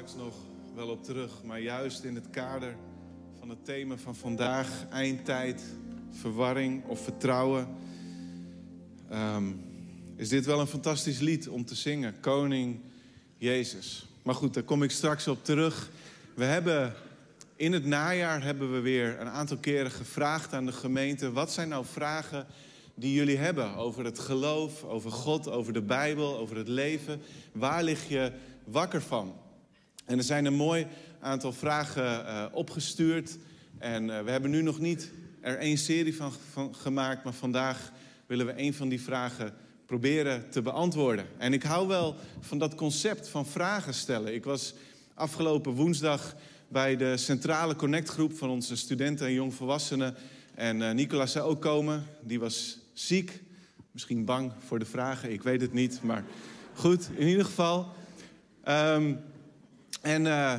straks nog wel op terug. Maar juist in het kader van het thema van vandaag, eindtijd, verwarring of vertrouwen, ehm, is dit wel een fantastisch lied om te zingen. Koning Jezus. Maar goed, daar kom ik straks op terug. We hebben in het najaar hebben we weer een aantal keren gevraagd aan de gemeente: wat zijn nou vragen die jullie hebben over het geloof, over God, over de Bijbel, over het leven? Waar lig je wakker van? En er zijn een mooi aantal vragen uh, opgestuurd. En uh, we hebben nu nog niet er één serie van, gemaakt, maar vandaag willen we een van die vragen proberen te beantwoorden. En ik hou wel van dat concept van vragen stellen. Ik was afgelopen woensdag bij de centrale connectgroep van onze studenten en jongvolwassenen. En uh, Nicolas zou ook komen. Die was ziek. Misschien bang voor de vragen, ik weet het niet. Maar goed, in ieder geval. Um, en uh,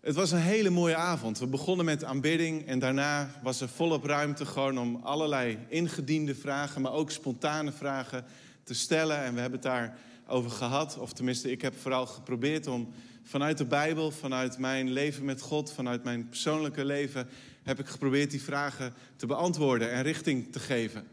het was een hele mooie avond. We begonnen met aanbidding en daarna was er volop ruimte gewoon om allerlei ingediende vragen, maar ook spontane vragen te stellen. En we hebben het daarover gehad, of tenminste, ik heb vooral geprobeerd om vanuit de Bijbel, vanuit mijn leven met God, vanuit mijn persoonlijke leven, heb ik geprobeerd die vragen te beantwoorden en richting te geven.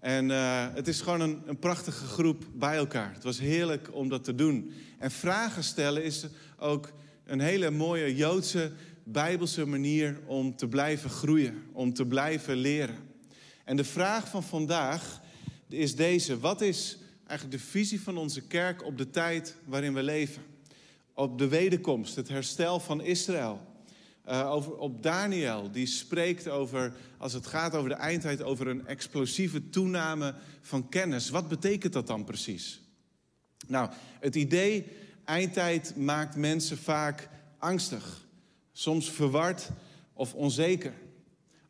En uh, het is gewoon een, een, prachtige groep bij elkaar. Het was heerlijk om dat te doen. En vragen stellen is ook een hele mooie Joodse, Bijbelse manier om te blijven groeien, om te blijven leren. En de vraag van vandaag is deze: wat is eigenlijk de visie van onze kerk op de tijd waarin we leven? Op de wederkomst, het herstel van Israël. Uh, over, op Daniel, die spreekt over, als het gaat over de eindtijd, over een explosieve toename van kennis. Wat betekent dat dan precies? Nou, het idee eindtijd maakt mensen vaak angstig, soms verward of onzeker.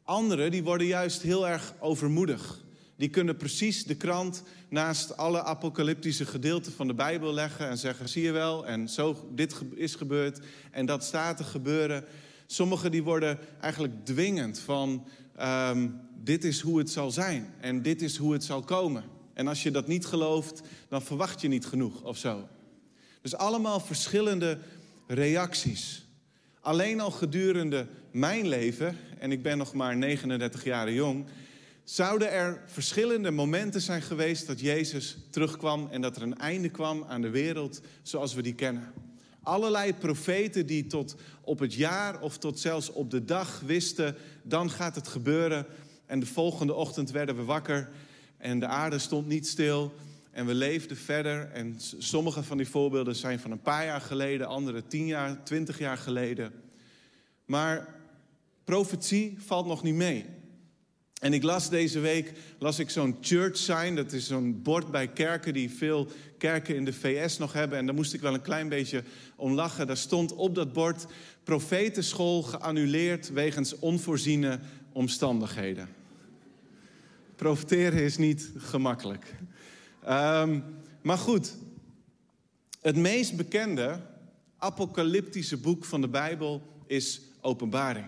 Anderen die worden juist heel erg overmoedig. Die kunnen precies de krant naast alle apocalyptische gedeelten van de Bijbel leggen en zeggen: zie je wel, en zo dit is gebeurd en dat staat te gebeuren. Sommigen die worden eigenlijk dwingend van um, dit is hoe het zal zijn en dit is hoe het zal komen. En als je dat niet gelooft, dan verwacht je niet genoeg of zo. Dus allemaal verschillende reacties. Alleen al gedurende mijn leven, en ik ben nog maar 39 jaar jong, zouden er verschillende momenten zijn geweest dat Jezus terugkwam en dat er een einde kwam aan de wereld zoals we die kennen. Allerlei profeten die tot op het jaar of tot zelfs op de dag wisten, dan gaat het gebeuren. En de volgende ochtend werden we wakker en de aarde stond niet stil en we leefden verder. En sommige van die voorbeelden zijn van een paar jaar geleden, andere tien jaar, twintig jaar geleden. Maar profetie valt nog niet mee. En ik las deze week las ik zo'n church sign. Dat is zo'n bord bij kerken die veel kerken in de VS nog hebben. En daar moest ik wel een klein beetje om lachen. Daar stond op dat bord profetenschool geannuleerd wegens onvoorziene omstandigheden. Profiteren is niet gemakkelijk. Um, maar goed, het meest bekende apocalyptische boek van de Bijbel is Openbaring.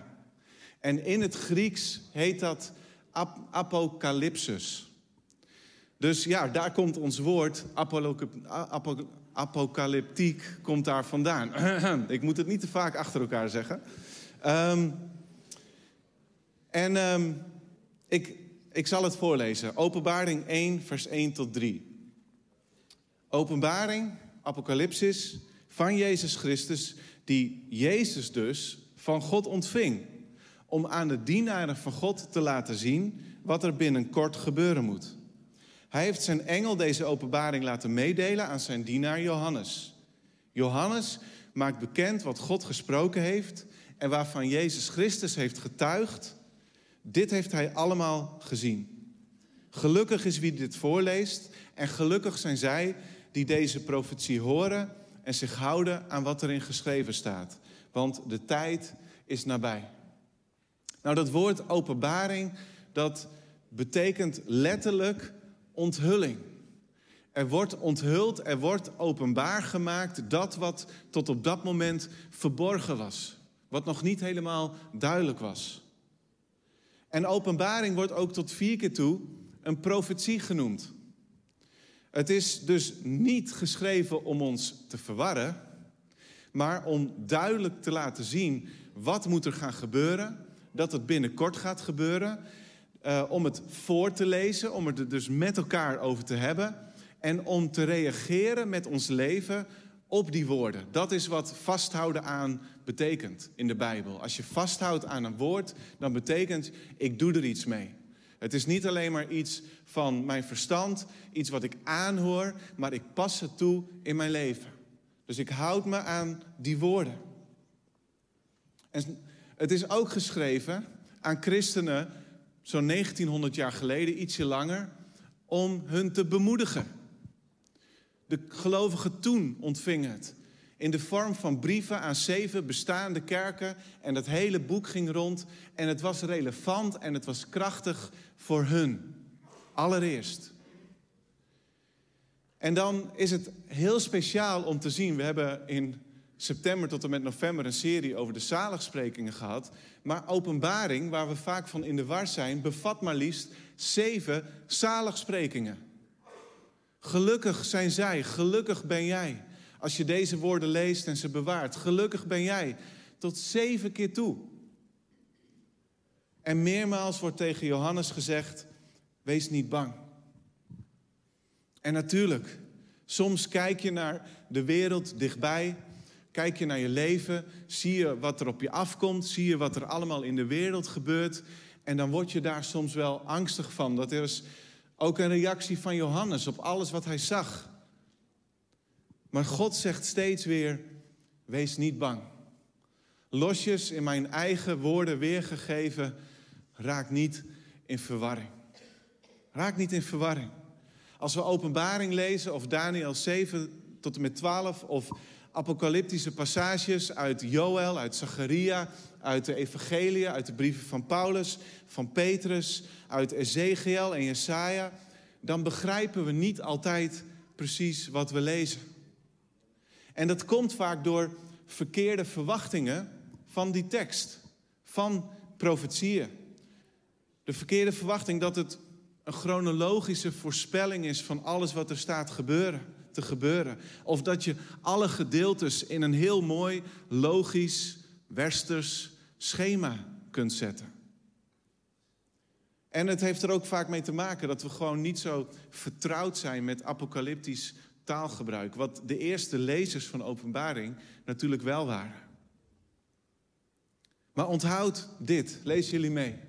En in het Grieks heet dat ap apocalypsus. Dus ja, daar komt ons woord apocalyptiek komt daar vandaan. Ik moet het niet te vaak achter elkaar zeggen. Um, en um, ik, ik zal het voorlezen. Openbaring 1, vers 1 tot 3. Openbaring, apocalypsis van Jezus Christus, die Jezus dus van God ontving. Om aan de dienaren van God te laten zien wat er binnenkort gebeuren moet. Hij heeft zijn engel deze openbaring laten meedelen aan zijn dienaar Johannes. Johannes maakt bekend wat God gesproken heeft en waarvan Jezus Christus heeft getuigd dit heeft hij allemaal gezien. Gelukkig is wie dit voorleest en gelukkig zijn zij die deze profetie horen en zich houden aan wat erin geschreven staat. Want de tijd is nabij. Nou, dat woord openbaring, dat betekent letterlijk onthulling. Er wordt onthuld, er wordt openbaar gemaakt dat wat tot op dat moment verborgen was. Wat nog niet helemaal duidelijk was. En openbaring wordt ook tot vier keer toe een profetie genoemd. Het is dus niet geschreven om ons te verwarren, maar om duidelijk te laten zien wat moet er gaan gebeuren, dat het binnenkort gaat gebeuren, uh, om het voor te lezen, om het er dus met elkaar over te hebben en om te reageren met ons leven op die woorden. Dat is wat vasthouden aan betekent in de Bijbel. Als je vasthoudt aan een woord, dan betekent ik doe er iets mee. Het is niet alleen maar iets van mijn verstand, iets wat ik aanhoor, maar ik pas het toe in mijn leven. Dus ik houd me aan die woorden. En het is ook geschreven aan christenen zo'n 1900 jaar geleden, ietsje langer, om hun te bemoedigen. De gelovigen toen ontvingen het in de vorm van brieven aan zeven bestaande kerken. En dat hele boek ging rond en het was relevant en het was krachtig voor hun. Allereerst. En dan is het heel speciaal om te zien. We hebben in september tot en met november een serie over de zaligsprekingen gehad. Maar openbaring, waar we vaak van in de war zijn, bevat maar liefst zeven zaligsprekingen. Gelukkig zijn zij, gelukkig ben jij. Als je deze woorden leest en ze bewaart, gelukkig ben jij. Tot zeven keer toe. En meermaals wordt tegen Johannes gezegd: wees niet bang. En natuurlijk, soms kijk je naar de wereld dichtbij, kijk je naar je leven, zie je wat er op je afkomt, zie je wat er allemaal in de wereld gebeurt. En dan word je daar soms wel angstig van. Dat is ook een reactie van Johannes op alles wat hij zag. Maar God zegt steeds weer: wees niet bang. Losjes in mijn eigen woorden weergegeven, raak niet in verwarring. Raak niet in verwarring. Als we openbaring lezen of Daniel 7 tot en met 12 of apocalyptische passages uit Joël, uit Zacharia, uit de evangelie, uit de brieven van Paulus, van Petrus, uit Ezekiel en Jesaja, dan begrijpen we niet altijd precies wat we lezen. En dat komt vaak door verkeerde verwachtingen van die tekst, van profetieën. De verkeerde verwachting dat het een chronologische voorspelling is van alles wat er staat gebeuren, te gebeuren. Of dat je alle gedeeltes in een heel mooi, logisch, westers schema kunt zetten. En het heeft er ook vaak mee te maken dat we gewoon niet zo vertrouwd zijn met apocalyptisch taalgebruik. Wat de eerste lezers van Openbaring natuurlijk wel waren. Maar onthoud dit, lees jullie mee.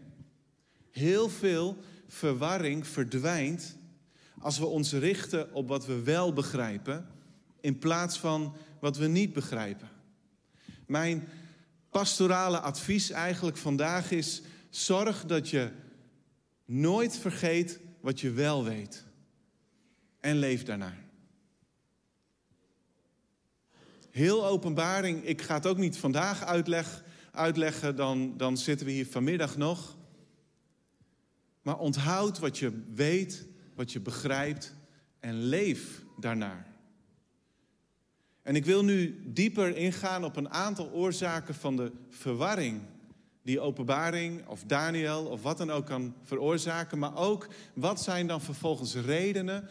Heel veel verwarring verdwijnt als we ons richten op wat we wel begrijpen, in plaats van wat we niet begrijpen. Mijn pastorale advies eigenlijk vandaag is: zorg dat je nooit vergeet wat je wel weet. En leef daarnaar. Heel openbaring, ik ga het ook niet vandaag uitleg, uitleggen, dan, dan zitten we hier vanmiddag nog. Maar onthoud wat je weet, wat je begrijpt en leef daarnaar. En ik wil nu dieper ingaan op een aantal oorzaken van de verwarring die openbaring of Daniel of wat dan ook kan veroorzaken. Maar ook wat zijn dan vervolgens redenen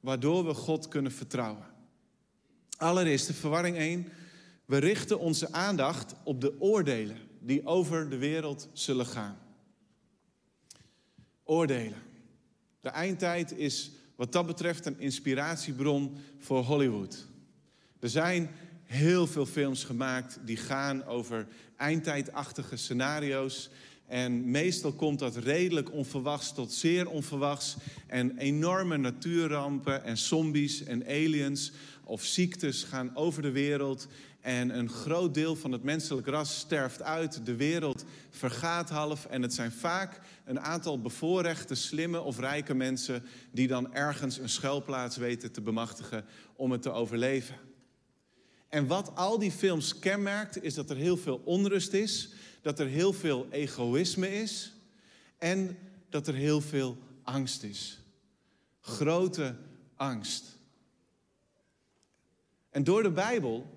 waardoor we God kunnen vertrouwen. Allereerst de verwarring 1. We richten onze aandacht op de oordelen die over de wereld zullen gaan. Oordelen. De eindtijd is wat dat betreft een inspiratiebron voor Hollywood. Er zijn heel veel films gemaakt die gaan over eindtijdachtige scenario's. En meestal komt dat redelijk onverwachts tot zeer onverwachts. En enorme natuurrampen en zombies en aliens of ziektes gaan over de wereld. En een groot deel van het menselijk ras sterft uit. De wereld vergaat half. En het zijn vaak een aantal bevoorrechte, slimme of rijke mensen die dan ergens een schuilplaats weten te bemachtigen om het te overleven. En wat al die films kenmerkt, is dat er heel veel onrust is, dat er heel veel egoïsme is en dat er heel veel angst is. Grote angst. En door de Bijbel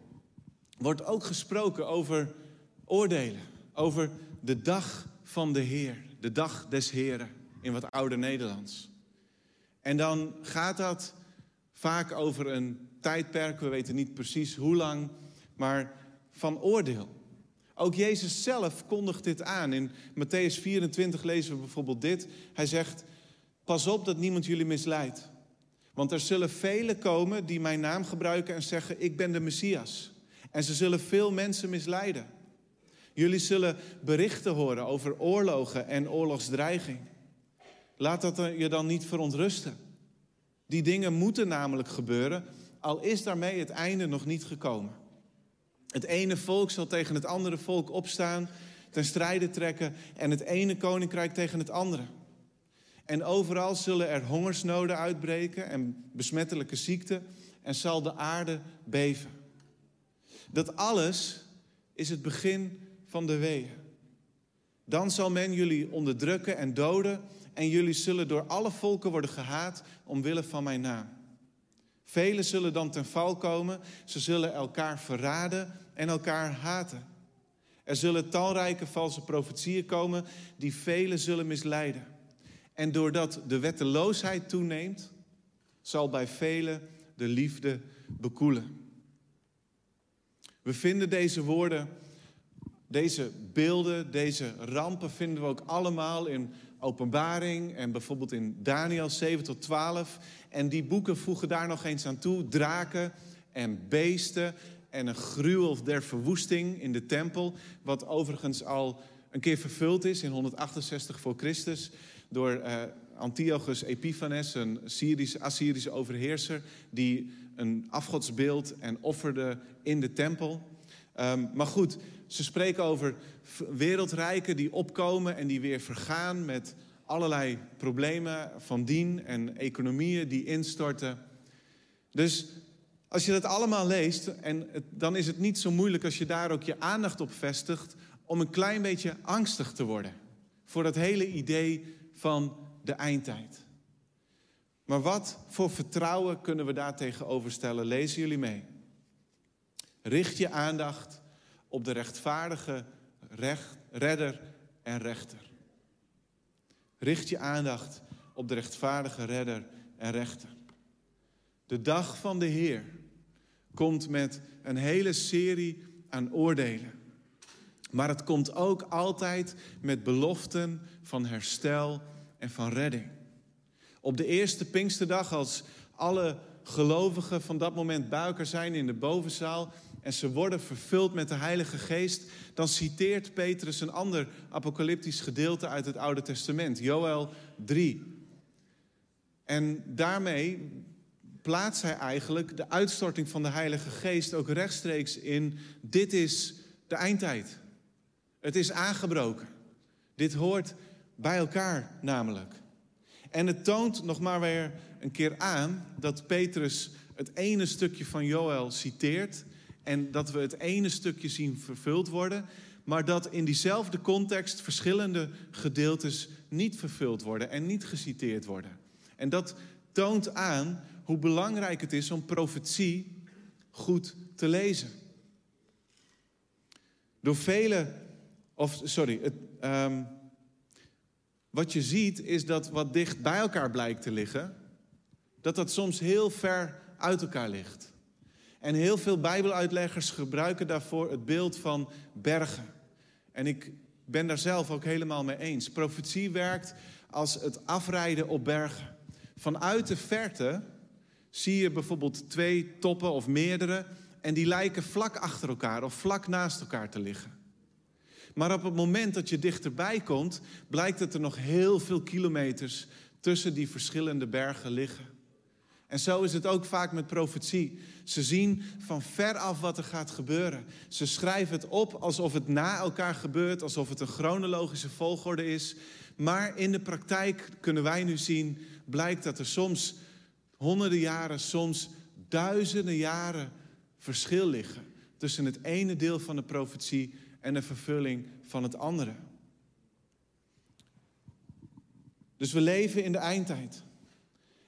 wordt ook gesproken over oordelen, over de dag van de Heer, de dag des Heren in wat oude Nederlands. En dan gaat dat vaak over een tijdperk, we weten niet precies hoe lang, maar van oordeel. Ook Jezus zelf kondigt dit aan. In Matthäus 24 lezen we bijvoorbeeld dit. Hij zegt: Pas op dat niemand jullie misleidt. Want er zullen velen komen die mijn naam gebruiken en zeggen: Ik ben de Messias. En ze zullen veel mensen misleiden. Jullie zullen berichten horen over oorlogen en oorlogsdreiging. Laat dat je dan niet verontrusten. Die dingen moeten namelijk gebeuren, al is daarmee het einde nog niet gekomen. Het ene volk zal tegen het andere volk opstaan, ten strijde trekken en het ene koninkrijk tegen het andere. En overal zullen er hongersnoden uitbreken en besmettelijke ziekten en zal de aarde beven. Dat alles is het begin van de weeën. Dan zal men jullie onderdrukken en doden en jullie zullen door alle volken worden gehaat omwille van mijn naam. Velen zullen dan ten val komen, ze zullen elkaar verraden en elkaar haten. Er zullen talrijke valse profetieën komen die velen zullen misleiden. En doordat de wetteloosheid toeneemt, zal bij velen de liefde bekoelen. We vinden deze woorden, deze beelden, deze rampen vinden we ook allemaal in Openbaring en bijvoorbeeld in Daniel 7 tot 12. En die boeken voegen daar nog eens aan toe: draken en beesten en een gruwel der verwoesting in de tempel. Wat overigens al een keer vervuld is in 168 voor Christus door uh, Antiochus Epiphanes, een Syrische, Assyrische overheerser, die een afgodsbeeld en offerde in de tempel. Um, maar goed, ze spreken over wereldrijken die opkomen en die weer vergaan met allerlei problemen van dien en economieën die instorten. Dus als je dat allemaal leest, en dan is het niet zo moeilijk als je daar ook je aandacht op vestigt, om een klein beetje angstig te worden voor dat hele idee van de eindtijd. Maar wat voor vertrouwen kunnen we daar tegenover stellen? Lezen jullie mee. Richt je aandacht op de rechtvaardige recht, redder en rechter. Richt je aandacht op de rechtvaardige redder en rechter. De dag van de Heer komt met een hele serie aan oordelen. Maar het komt ook altijd met beloften van herstel en van redding. Op de eerste Pinksterdag, als alle gelovigen van dat moment elkaar zijn in de bovenzaal en ze worden vervuld met de Heilige Geest, dan citeert Petrus een ander apocalyptisch gedeelte uit het Oude Testament, Joel 3. En daarmee plaatst hij eigenlijk de uitstorting van de Heilige Geest ook rechtstreeks in: dit is de eindtijd. Het is aangebroken. Dit hoort bij elkaar namelijk. En het toont nog maar weer een keer aan dat Petrus het ene stukje van Joël citeert en dat we het ene stukje zien vervuld worden, maar dat in diezelfde context verschillende gedeeltes niet vervuld worden en niet geciteerd worden. En dat toont aan hoe belangrijk het is om profetie goed te lezen. Door vele, of sorry, het, um, wat je ziet is dat wat dicht bij elkaar blijkt te liggen, dat dat soms heel ver uit elkaar ligt. En heel veel Bijbeluitleggers gebruiken daarvoor het beeld van bergen. En ik ben daar zelf ook helemaal mee eens. Profetie werkt als het afrijden op bergen. Vanuit de verte zie je bijvoorbeeld twee toppen of meerdere en die lijken vlak achter elkaar of vlak naast elkaar te liggen. Maar op het moment dat je dichterbij komt, blijkt dat er nog heel veel kilometers tussen die verschillende bergen liggen. En zo is het ook vaak met profetie. Ze zien van ver af wat er gaat gebeuren. Ze schrijven het op alsof het na elkaar gebeurt, alsof het een chronologische volgorde is. Maar in de praktijk kunnen wij nu zien, blijkt dat er soms honderden jaren, soms duizenden jaren verschil liggen tussen het ene deel van de profetie en de vervulling van het andere. Dus we leven in de eindtijd.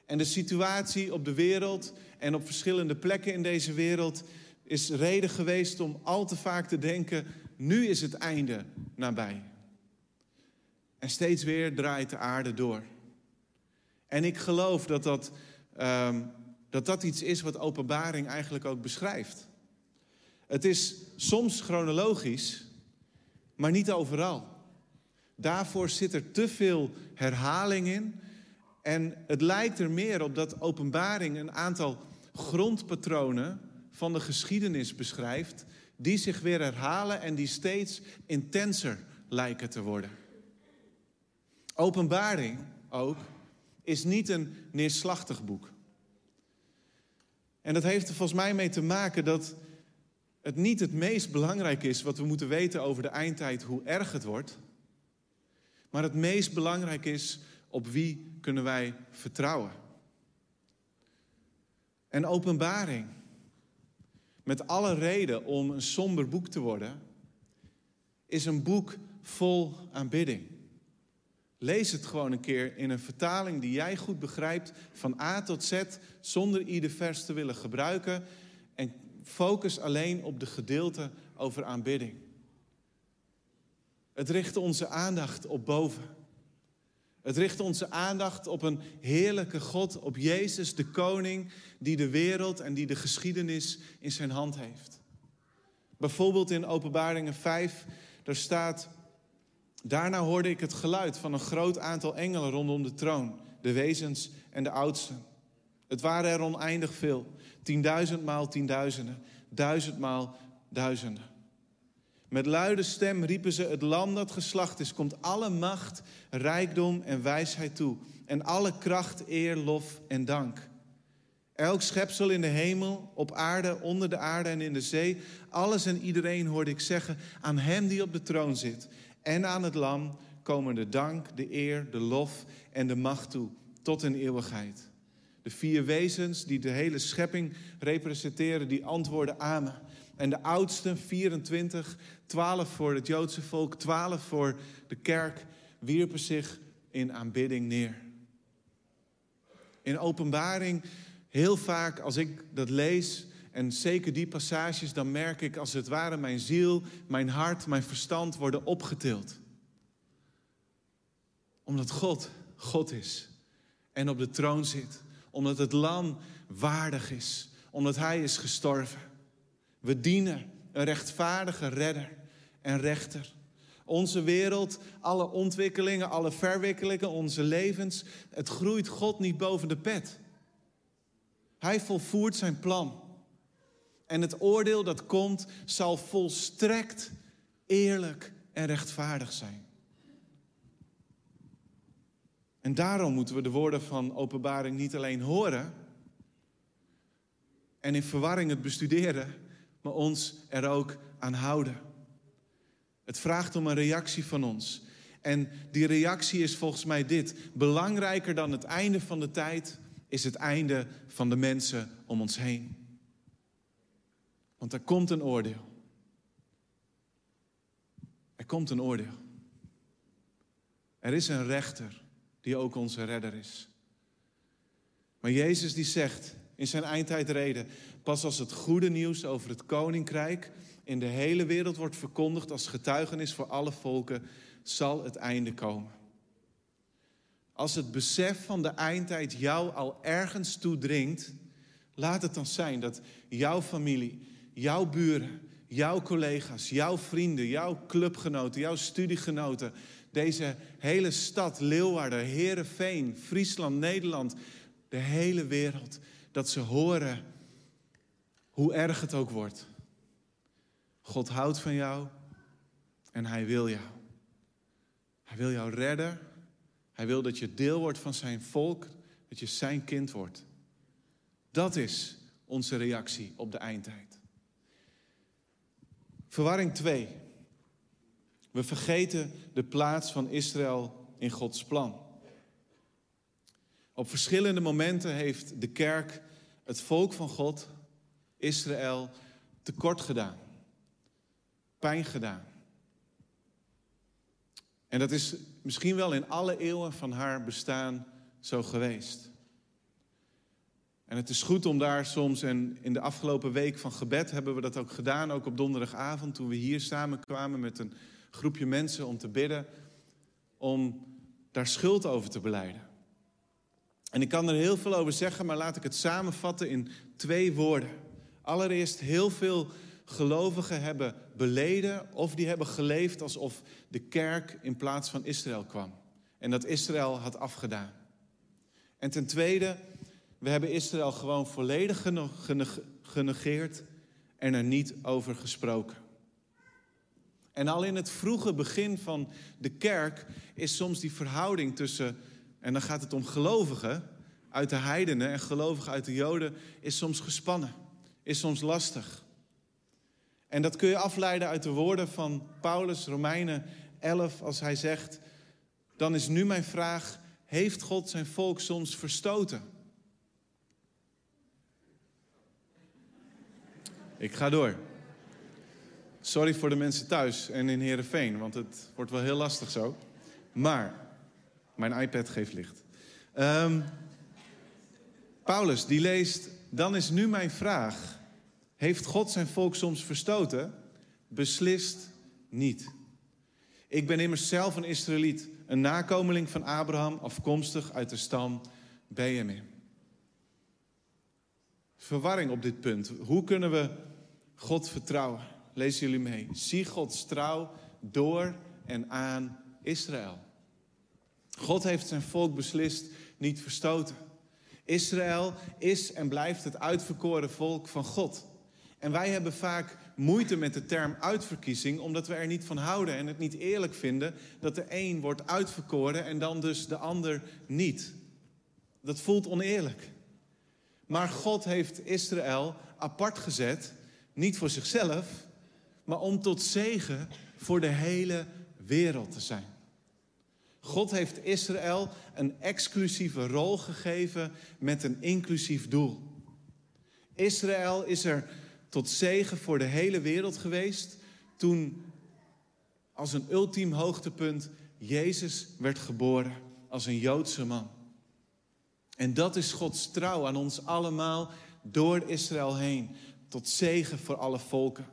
En de situatie op de wereld en op verschillende plekken in deze wereld is reden geweest om al te vaak te denken: nu is het einde nabij. En steeds weer draait de aarde door. En ik geloof dat dat, um, dat, dat iets is wat openbaring eigenlijk ook beschrijft. Het is soms chronologisch, maar niet overal. Daarvoor zit er te veel herhaling in. En het lijkt er meer op dat openbaring een aantal grondpatronen van de geschiedenis beschrijft, die zich weer herhalen en die steeds intenser lijken te worden. Openbaring ook is niet een neerslachtig boek. En dat heeft er volgens mij mee te maken dat het niet het meest belangrijk is wat we moeten weten over de eindtijd, hoe erg het wordt. Maar het meest belangrijk is op wie kunnen wij vertrouwen. En openbaring, met alle reden om een somber boek te worden, is een boek vol aanbidding. Lees het gewoon een keer in een vertaling die jij goed begrijpt, van A tot Z, zonder ieder vers te willen gebruiken. Focus alleen op de gedeelte over aanbidding. Het richt onze aandacht op boven. Het richt onze aandacht op een heerlijke God, op Jezus, de koning, die de wereld en die de geschiedenis in zijn hand heeft. Bijvoorbeeld in Openbaringen 5, daar staat, daarna hoorde ik het geluid van een groot aantal engelen rondom de troon, de wezens en de oudsten. Het waren er oneindig veel, tienduizend maal tienduizenden, duizend maal duizenden. Met luide stem riepen ze: Het lam dat geslacht is, komt alle macht, rijkdom en wijsheid toe. En alle kracht, eer, lof en dank. Elk schepsel in de hemel, op aarde, onder de aarde en in de zee. Alles en iedereen hoorde ik zeggen: Aan hem die op de troon zit en aan het lam komen de dank, de eer, de lof en de macht toe, tot in eeuwigheid. De vier wezens die de hele schepping representeren, die antwoorden amen. En de oudste, 24, 12 voor het Joodse volk, 12 voor de kerk, wierpen zich in aanbidding neer. In openbaring, heel vaak als ik dat lees, en zeker die passages, dan merk ik als het ware mijn ziel, mijn hart, mijn verstand worden opgetild. Omdat God God is en op de troon zit. Omdat het lam waardig is. Omdat Hij is gestorven. We dienen een rechtvaardige redder en rechter. Onze wereld, alle ontwikkelingen, alle verwikkelingen, onze levens, het groeit God niet boven de pet. Hij volvoert zijn plan. En het oordeel dat komt zal volstrekt eerlijk en rechtvaardig zijn. En daarom moeten we de woorden van openbaring niet alleen horen en in verwarring het bestuderen, maar ons er ook aan houden. Het vraagt om een reactie van ons. En die reactie is volgens mij dit. Belangrijker dan het einde van de tijd is het einde van de mensen om ons heen. Want er komt een oordeel. Er komt een oordeel. Er is een rechter die ook onze redder is. Maar Jezus die zegt in zijn eindtijdreden, pas als het goede nieuws over het koninkrijk in de hele wereld wordt verkondigd als getuigenis voor alle volken, zal het einde komen. Als het besef van de eindtijd jou al ergens toedringt, laat het dan zijn dat jouw familie, jouw buren, jouw collega's, jouw vrienden, jouw clubgenoten, jouw studiegenoten, deze hele stad, Leeuwarden, Herenveen, Friesland, Nederland, de hele wereld, dat ze horen hoe erg het ook wordt. God houdt van jou en Hij wil jou. Hij wil jou redden. Hij wil dat je deel wordt van zijn volk, dat je zijn kind wordt. Dat is onze reactie op de eindtijd. Verwarring 2. We vergeten de plaats van Israël in Gods plan. Op verschillende momenten heeft de kerk het volk van God, Israël, tekort gedaan. Pijn gedaan. En dat is misschien wel in alle eeuwen van haar bestaan zo geweest. En het is goed om daar soms, en in de afgelopen week van gebed hebben we dat ook gedaan, ook op donderdagavond toen we hier samenkwamen met een groepje mensen om te bidden, om daar schuld over te beleiden. En ik kan er heel veel over zeggen, maar laat ik het samenvatten in twee woorden. Allereerst heel veel gelovigen hebben beleden of die hebben geleefd alsof de kerk in plaats van Israël kwam. En dat Israël had afgedaan. En ten tweede, we hebben Israël gewoon volledig genegeerd en er niet over gesproken. En al in het vroege begin van de kerk is soms die verhouding tussen, en dan gaat het om gelovigen uit de heidenen en gelovigen uit de joden, is soms gespannen, is soms lastig. En dat kun je afleiden uit de woorden van Paulus, Romeinen 11, als hij zegt, dan is nu mijn vraag, heeft God zijn volk soms verstoten? Ik ga door. Sorry voor de mensen thuis en in Heerenveen, want het wordt wel heel lastig zo. Maar, mijn iPad geeft licht. Um, Paulus, die leest, dan is nu mijn vraag, heeft God zijn volk soms verstoten? Beslist niet. Ik ben immers zelf een Israëliet, een nakomeling van Abraham, afkomstig uit de stam Benjamin. Verwarring op dit punt. Hoe kunnen we God vertrouwen? Lezen jullie mee. Zie Gods trouw door en aan Israël. God heeft zijn volk beslist niet verstoten. Israël is en blijft het uitverkoren volk van God. En wij hebben vaak moeite met de term uitverkiezing, omdat we er niet van houden en het niet eerlijk vinden dat de een wordt uitverkoren en dan dus de ander niet. Dat voelt oneerlijk. Maar God heeft Israël apart gezet, niet voor zichzelf, maar om tot zegen voor de hele wereld te zijn. God heeft Israël een exclusieve rol gegeven met een inclusief doel. Israël is er tot zegen voor de hele wereld geweest toen als een ultiem hoogtepunt Jezus werd geboren als een Joodse man. En dat is Gods trouw aan ons allemaal door Israël heen, tot zegen voor alle volken.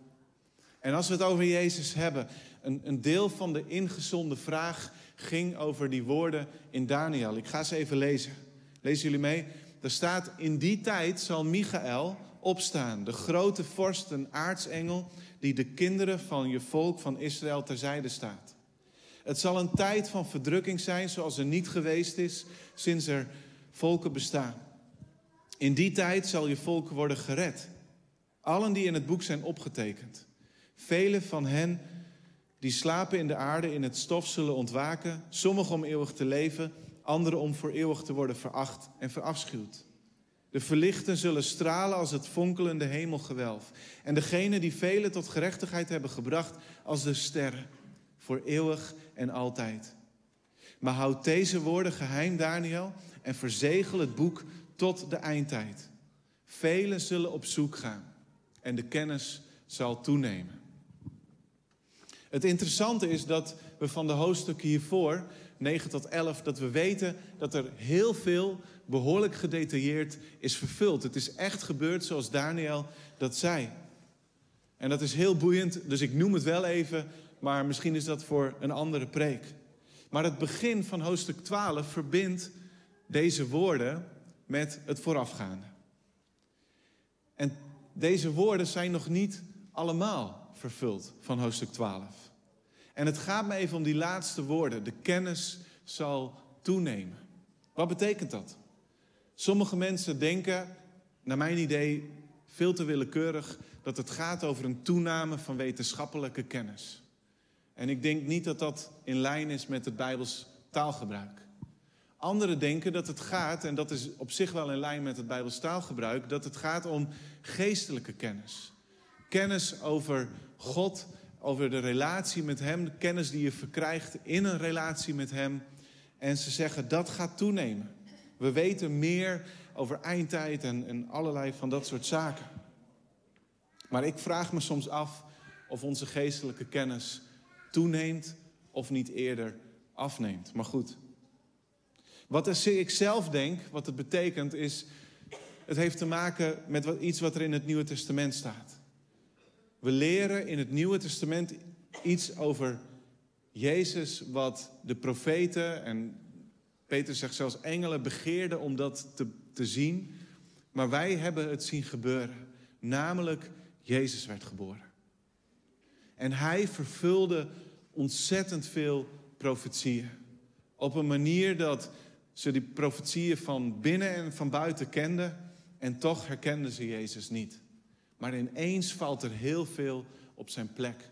En als we het over Jezus hebben, een, een deel van de ingezonde vraag ging over die woorden in Daniel. Ik ga ze even lezen. Lezen jullie mee? Er staat, in die tijd zal Michael opstaan, de grote vorst, een aartsengel, die de kinderen van je volk van Israël terzijde staat. Het zal een tijd van verdrukking zijn zoals er niet geweest is sinds er volken bestaan. In die tijd zal je volk worden gered. Allen die in het boek zijn opgetekend. Velen van hen die slapen in de aarde in het stof zullen ontwaken, sommigen om eeuwig te leven, anderen om voor eeuwig te worden veracht en verafschuwd. De verlichten zullen stralen als het fonkelende hemelgewelf. En degenen die velen tot gerechtigheid hebben gebracht als de sterren. Voor eeuwig en altijd. Maar houd deze woorden geheim, Daniel, en verzegel het boek tot de eindtijd. Velen zullen op zoek gaan en de kennis zal toenemen. Het interessante is dat we van de hoofdstukken hiervoor, 9 tot 11, dat we weten dat er heel veel behoorlijk gedetailleerd is vervuld. Het is echt gebeurd zoals Daniel dat zei. En dat is heel boeiend, dus ik noem het wel even, maar misschien is dat voor een andere preek. Maar het begin van hoofdstuk 12 verbindt deze woorden met het voorafgaande. En deze woorden zijn nog niet allemaal vervuld van hoofdstuk 12. En het gaat me even om die laatste woorden. De kennis zal toenemen. Wat betekent dat? Sommige mensen denken, naar mijn idee, veel te willekeurig, dat het gaat over een toename van wetenschappelijke kennis. En ik denk niet dat dat in lijn is met het Bijbels taalgebruik. Anderen denken dat het gaat, en dat is op zich wel in lijn met het Bijbels taalgebruik, dat het gaat om geestelijke kennis. Kennis over God, over de relatie met Hem, de kennis die je verkrijgt in een relatie met Hem. En ze zeggen dat gaat toenemen. We weten meer over eindtijd en, en allerlei van dat soort zaken. Maar ik vraag me soms af of onze geestelijke kennis toeneemt of niet eerder afneemt. Maar goed. Wat ik zelf denk, wat het betekent, is. Het heeft te maken met iets wat er in het Nieuwe Testament staat. We leren in het Nieuwe Testament iets over Jezus, wat de profeten en Peter zegt zelfs engelen begeerden om dat te, te zien. Maar wij hebben het zien gebeuren. Namelijk Jezus werd geboren. En hij vervulde ontzettend veel profetieën. Op een manier dat ze die profetieën van binnen en van buiten kenden. En toch herkenden ze Jezus niet. Maar ineens valt er heel veel op zijn plek.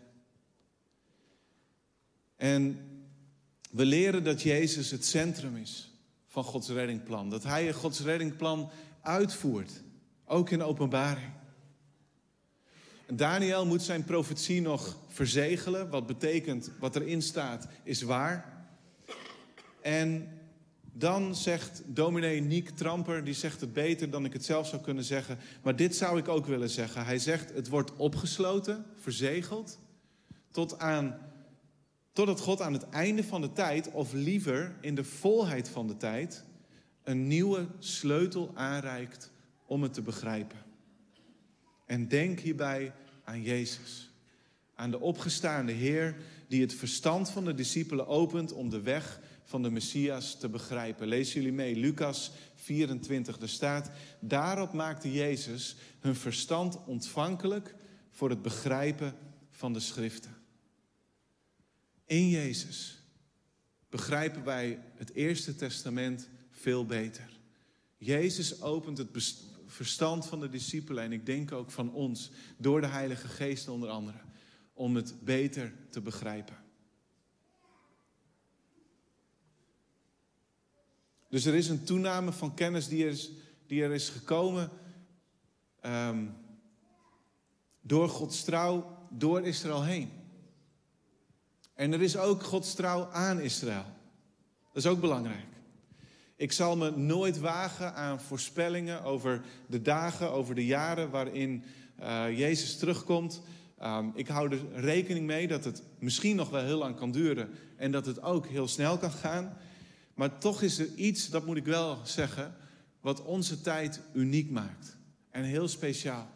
En we leren dat Jezus het centrum is van Gods reddingplan. Dat Hij Gods reddingplan uitvoert, ook in openbaring. Daniel moet zijn profetie nog verzegelen, wat betekent wat erin staat is waar. En dan zegt dominee Niek Tramper, die zegt het beter dan ik het zelf zou kunnen zeggen. Maar dit zou ik ook willen zeggen. Hij zegt het wordt opgesloten, verzegeld, tot aan, totdat God aan het einde van de tijd, of liever in de volheid van de tijd, een nieuwe sleutel aanreikt om het te begrijpen. En denk hierbij aan Jezus. Aan de opgestaande Heer die het verstand van de discipelen opent om de weg van de Messias te begrijpen. Lees jullie mee, Lucas 24, er staat, daarop maakte Jezus hun verstand ontvankelijk voor het begrijpen van de schriften. In Jezus begrijpen wij het Eerste Testament veel beter. Jezus opent het verstand van de discipelen en ik denk ook van ons, door de Heilige Geest onder andere, om het beter te begrijpen. Dus er is een toename van kennis die er is, die er is gekomen ehm, door Gods trouw, door Israël heen. En er is ook Gods trouw aan Israël. Dat is ook belangrijk. Ik zal me nooit wagen aan voorspellingen over de dagen, over de jaren waarin uh, Jezus terugkomt. Um, ik hou er rekening mee dat het misschien nog wel heel lang kan duren en dat het ook heel snel kan gaan. Maar toch is er iets, dat moet ik wel zeggen, wat onze tijd uniek maakt en heel speciaal.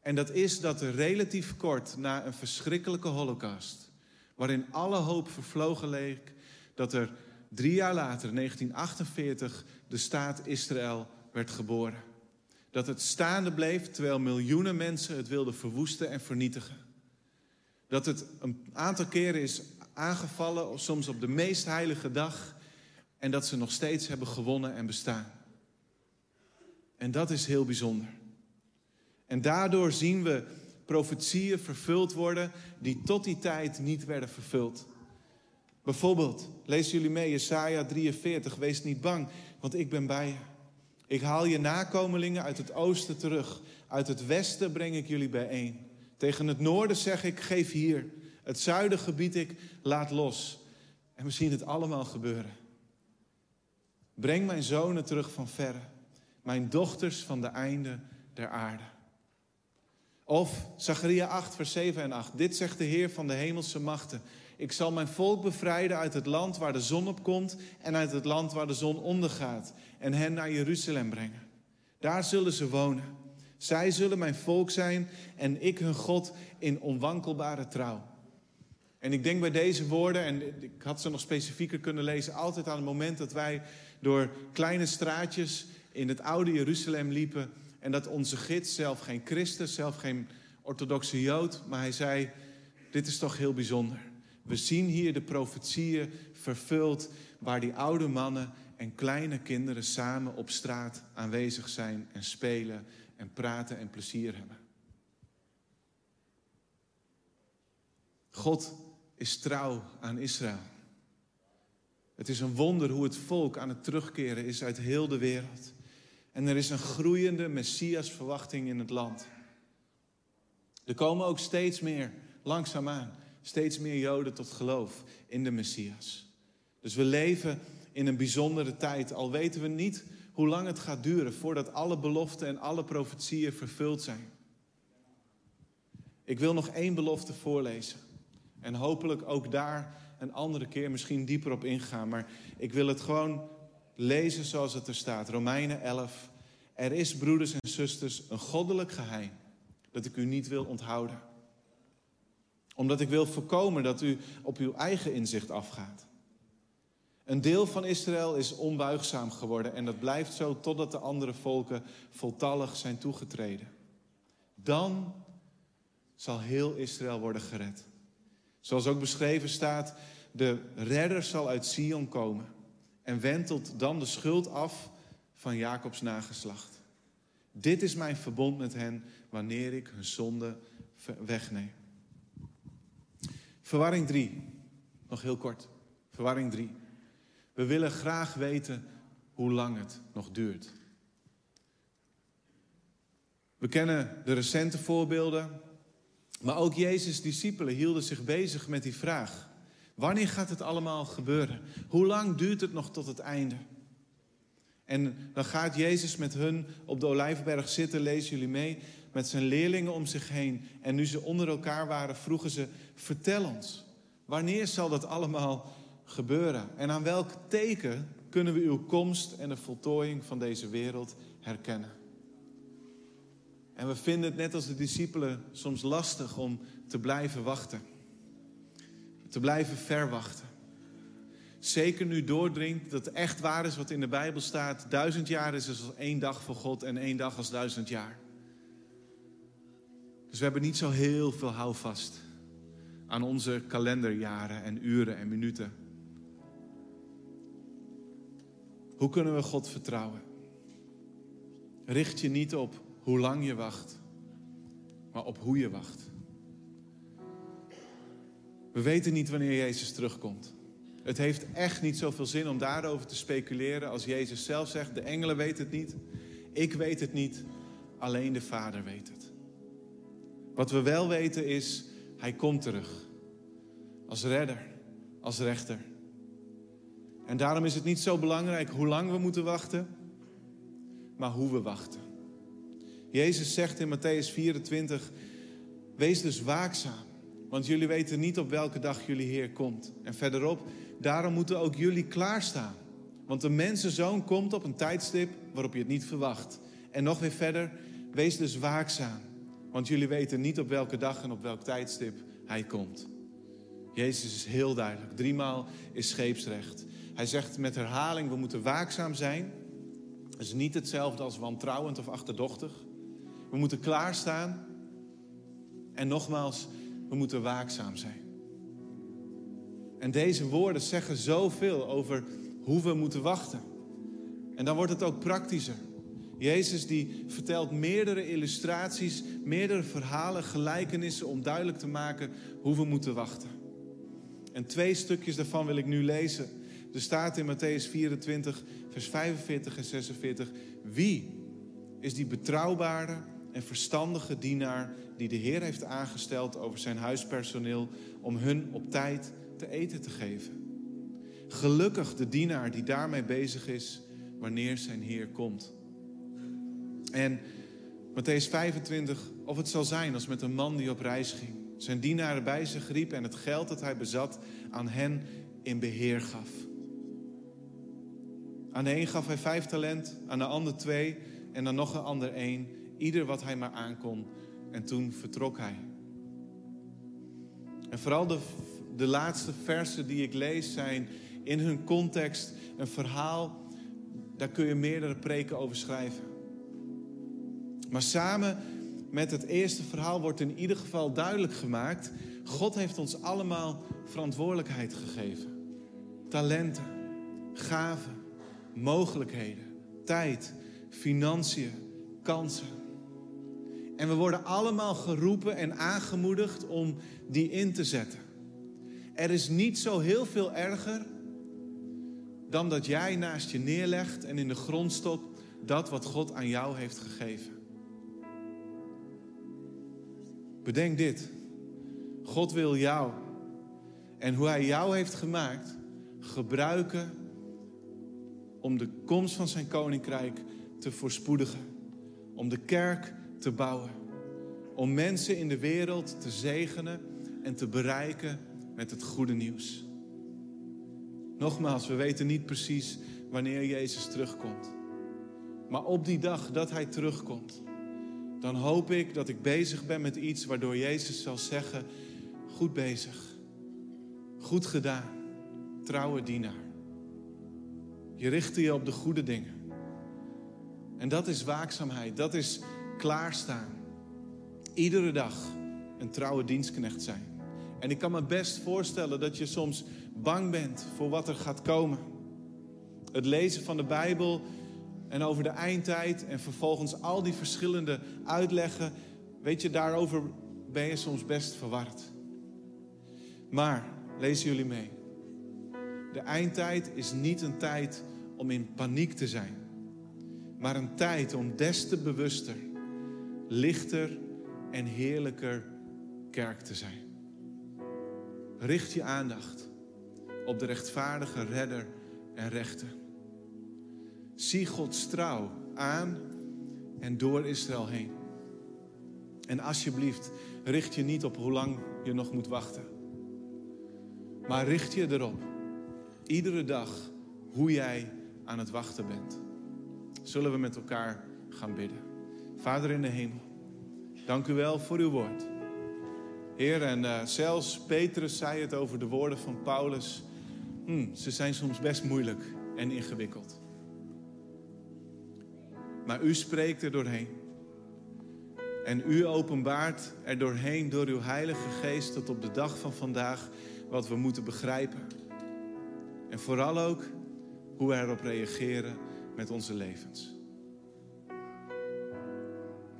En dat is dat er relatief kort na een verschrikkelijke holocaust, waarin alle hoop vervlogen leek, dat er drie jaar later, 1948, de staat Israël werd geboren. Dat het staande bleef terwijl miljoenen mensen het wilden verwoesten en vernietigen. Dat het een aantal keren is aangevallen, soms op de meest heilige dag, en dat ze nog steeds hebben gewonnen en bestaan. En dat is heel bijzonder. En daardoor zien we profetieën vervuld worden die tot die tijd niet werden vervuld. Bijvoorbeeld, lezen jullie mee, Jesaja 43, wees niet bang, want ik ben bij je. Ik haal je nakomelingen uit het oosten terug. Uit het westen breng ik jullie bijeen. Tegen het noorden zeg ik, geef hier. Het zuiden gebied ik, laat los. En we zien het allemaal gebeuren. Breng mijn zonen terug van verre. Mijn dochters van de einde der aarde. Of Zacharia 8, vers 7 en 8. Dit zegt de Heer van de hemelse machten. Ik zal mijn volk bevrijden uit het land waar de zon op komt en uit het land waar de zon ondergaat en hen naar Jeruzalem brengen. Daar zullen ze wonen. Zij zullen mijn volk zijn en ik hun God in onwankelbare trouw. En ik denk bij deze woorden, en ik had ze nog specifieker kunnen lezen, altijd aan het moment dat wij door kleine straatjes in het oude Jeruzalem liepen en dat onze gids, zelf geen christen, zelf geen orthodoxe jood, maar hij zei, dit is toch heel bijzonder. We zien hier de profetieën vervuld waar die oude mannen en kleine kinderen samen op straat aanwezig zijn en spelen en praten en plezier hebben. God is trouw aan Israël. Het is een wonder hoe het volk aan het terugkeren is uit heel de wereld. En er is een groeiende Messias-verwachting in het land. Er komen ook steeds meer, langzaamaan, steeds meer Joden tot geloof in de Messias. Dus we leven in een bijzondere tijd, al weten we niet hoe lang het gaat duren voordat alle beloften en alle profetieën vervuld zijn. Ik wil nog één belofte voorlezen. En hopelijk ook daar een andere keer misschien dieper op ingaan. Maar ik wil het gewoon lezen zoals het er staat. Romeinen 11. Er is, broeders en zusters, een goddelijk geheim dat ik u niet wil onthouden omdat ik wil voorkomen dat u op uw eigen inzicht afgaat. Een deel van Israël is onbuigzaam geworden en dat blijft zo totdat de andere volken voltallig zijn toegetreden. Dan zal heel Israël worden gered. Zoals ook beschreven staat, de redder zal uit Sion komen en wentelt dan de schuld af van Jacobs nageslacht. Dit is mijn verbond met hen wanneer ik hun zonde wegneem. Verwarring 3. Nog heel kort. Verwarring 3. We willen graag weten hoe lang het nog duurt. We kennen de recente voorbeelden, maar ook Jezus' discipelen hielden zich bezig met die vraag. Wanneer gaat het allemaal gebeuren? Hoe lang duurt het nog tot het einde? En dan gaat Jezus met hun op de Olijfberg zitten, lezen jullie mee, met zijn leerlingen om zich heen. En nu ze onder elkaar waren, vroegen ze: Vertel ons, wanneer zal dat allemaal gebeuren? En aan welk teken kunnen we uw komst en de voltooiing van deze wereld herkennen? En we vinden het net als de discipelen soms lastig om te blijven wachten. Te blijven verwachten. Zeker nu doordringt dat het echt waar is wat in de Bijbel staat. Duizend jaar is als één dag voor God en één dag als duizend jaar. Dus we hebben niet zo heel veel houvast aan onze kalenderjaren en uren en minuten. Hoe kunnen we God vertrouwen? Richt je niet op hoe lang je wacht, maar op hoe je wacht. We weten niet wanneer Jezus terugkomt. Het heeft echt niet zoveel zin om daarover te speculeren als Jezus zelf zegt, de engelen weten het niet, ik weet het niet, alleen de Vader weet het. Wat we wel weten is, Hij komt terug. Als redder, als rechter. En daarom is het niet zo belangrijk hoe lang we moeten wachten, maar hoe we wachten. Jezus zegt in Matthäus 24, wees dus waakzaam, want jullie weten niet op welke dag jullie Heer komt. En verderop, daarom moeten ook jullie klaarstaan. Want de mensenzoon komt op een tijdstip waarop je het niet verwacht. En nog weer verder, wees dus waakzaam, want jullie weten niet op welke dag en op welk tijdstip Hij komt. Jezus is heel duidelijk. Driemaal is scheepsrecht. Hij zegt met herhaling, we moeten waakzaam zijn. Dat is niet hetzelfde als wantrouwend of achterdochtig. We moeten klaarstaan. En nogmaals, we moeten waakzaam zijn. En deze woorden zeggen zoveel over hoe we moeten wachten. En dan wordt het ook praktischer. Jezus die vertelt meerdere illustraties, meerdere verhalen, gelijkenissen om duidelijk te maken hoe we moeten wachten. En twee stukjes daarvan wil ik nu lezen. Er staat in Matthäus 24, vers 45 en 46. Wie is die betrouwbare en verstandige dienaar die de Heer heeft aangesteld over zijn huispersoneel om hun op tijd te eten te geven? Gelukkig de dienaar die daarmee bezig is wanneer zijn Heer komt. En Matthäus 25, of het zal zijn als met een man die op reis ging. Zijn dienaren bij zich riep en het geld dat hij bezat aan hen in beheer gaf. Aan de een gaf hij vijf talent, aan de ander twee en dan nog een ander één. Ieder wat hij maar aankon. En toen vertrok hij. En vooral de, de laatste versen die ik lees zijn in hun context een verhaal. Daar kun je meerdere preken over schrijven. Maar samen met het eerste verhaal wordt in ieder geval duidelijk gemaakt: God heeft ons allemaal verantwoordelijkheid gegeven. Talenten, gaven, mogelijkheden, tijd, financiën, kansen. En we worden allemaal geroepen en aangemoedigd om die in te zetten. Er is niet zo heel veel erger dan dat jij naast je neerlegt en in de grond stopt dat wat God aan jou heeft gegeven. Bedenk dit. God wil jou en hoe Hij jou heeft gemaakt gebruiken om de komst van Zijn koninkrijk te voorspoedigen. Om de kerk te bouwen. Om mensen in de wereld te zegenen en te bereiken met het goede nieuws. Nogmaals, we weten niet precies wanneer Jezus terugkomt. Maar op die dag dat Hij terugkomt, dan hoop ik dat ik bezig ben met iets waardoor Jezus zal zeggen: Goed bezig, goed gedaan, trouwe dienaar. Je richtte je op de goede dingen. En dat is waakzaamheid, dat is klaarstaan. Iedere dag een trouwe dienstknecht zijn. En ik kan me best voorstellen dat je soms bang bent voor wat er gaat komen. Het lezen van de Bijbel en over de eindtijd en vervolgens al die verschillende uitleggen. Weet je, daarover ben je soms best verward. Maar, lezen jullie mee. De eindtijd is niet een tijd om in paniek te zijn, maar een tijd om des te bewuster, lichter en heerlijker kerk te zijn. Richt je aandacht op de rechtvaardige redder en rechter. Zie Gods trouw aan en door Israël heen. En alsjeblieft, richt je niet op hoe lang je nog moet wachten. Maar richt je erop, iedere dag, hoe jij aan het wachten bent. Zullen we met elkaar gaan bidden. Vader in de hemel, dank u wel voor uw woord. Heer, en uh, zelfs Petrus zei het over de woorden van Paulus. Hm, ze zijn soms best moeilijk en ingewikkeld. Maar u spreekt er doorheen. En u openbaart er doorheen door uw Heilige Geest tot op de dag van vandaag wat we moeten begrijpen. En vooral ook hoe we erop reageren met onze levens.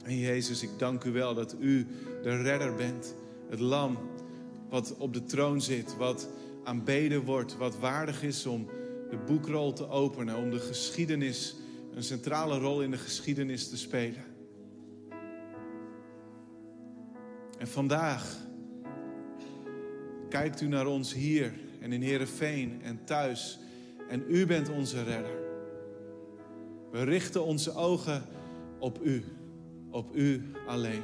En Jezus, ik dank u wel dat u de redder bent, het lam wat op de troon zit, wat aanbeden wordt, wat waardig is om de boekrol te openen, om de geschiedenis, een centrale rol in de geschiedenis te spelen. En vandaag kijkt u naar ons hier en in Heerenveen en thuis. En u bent onze redder. We richten onze ogen op u, op u alleen.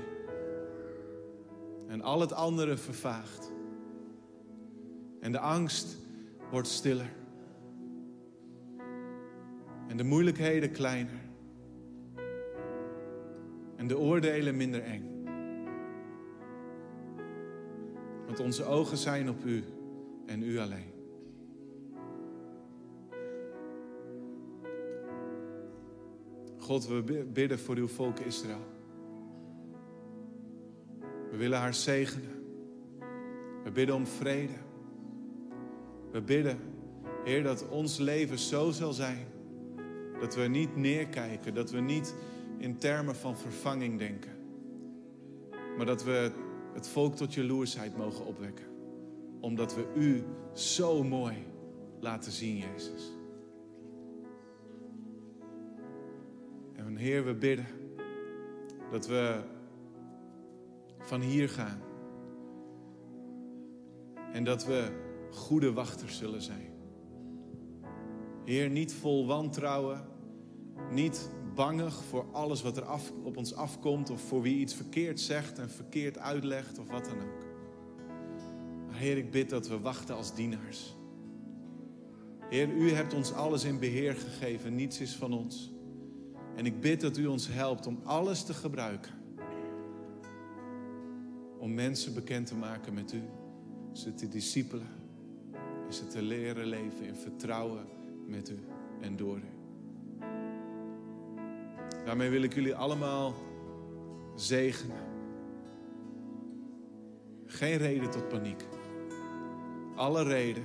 En al het andere vervaagt. En de angst wordt stiller. En de moeilijkheden kleiner. En de oordelen minder eng. Want onze ogen zijn op u en u alleen. God, we bidden voor uw volk Israël. Willen haar zegenen. We bidden om vrede. We bidden, Heer, dat ons leven zo zal zijn. Dat we niet neerkijken, dat we niet in termen van vervanging denken. Maar dat we het volk tot jaloersheid mogen opwekken. Omdat we u zo mooi laten zien, Jezus. En Heer, we bidden dat we van hier gaan. En dat we goede wachters zullen zijn. Heer, niet vol wantrouwen, niet bangig voor alles wat er af, op ons afkomt of voor wie iets verkeerd zegt en verkeerd uitlegt of wat dan ook. Maar Heer, ik bid dat we wachten als dienaars. Heer, u hebt ons alles in beheer gegeven, niets is van ons. En ik bid dat u ons helpt om alles te gebruiken. Om mensen bekend te maken met u, ze te discipelen en ze te leren leven in vertrouwen met u en door u. Daarmee wil ik jullie allemaal zegenen. Geen reden tot paniek. Alle reden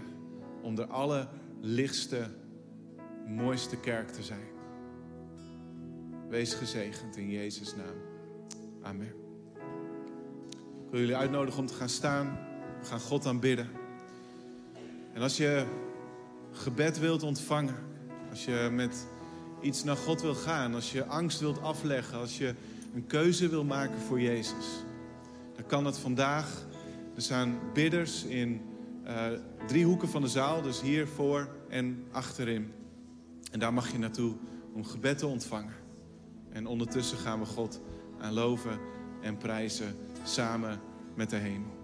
om de allerlichtste, mooiste kerk te zijn. Wees gezegend in Jezus' naam. Amen. Wil jullie uitnodigen om te gaan staan. We gaan God aanbidden. En als je gebed wilt ontvangen, als je met iets naar God wil gaan, als je angst wilt afleggen, als je een keuze wil maken voor Jezus, dan kan het vandaag. Er staan bidders in uh, drie hoeken van de zaal, dus hier voor en achterin. En daar mag je naartoe om gebed te ontvangen. En ondertussen gaan we God aanloven en prijzen samen met de hemel.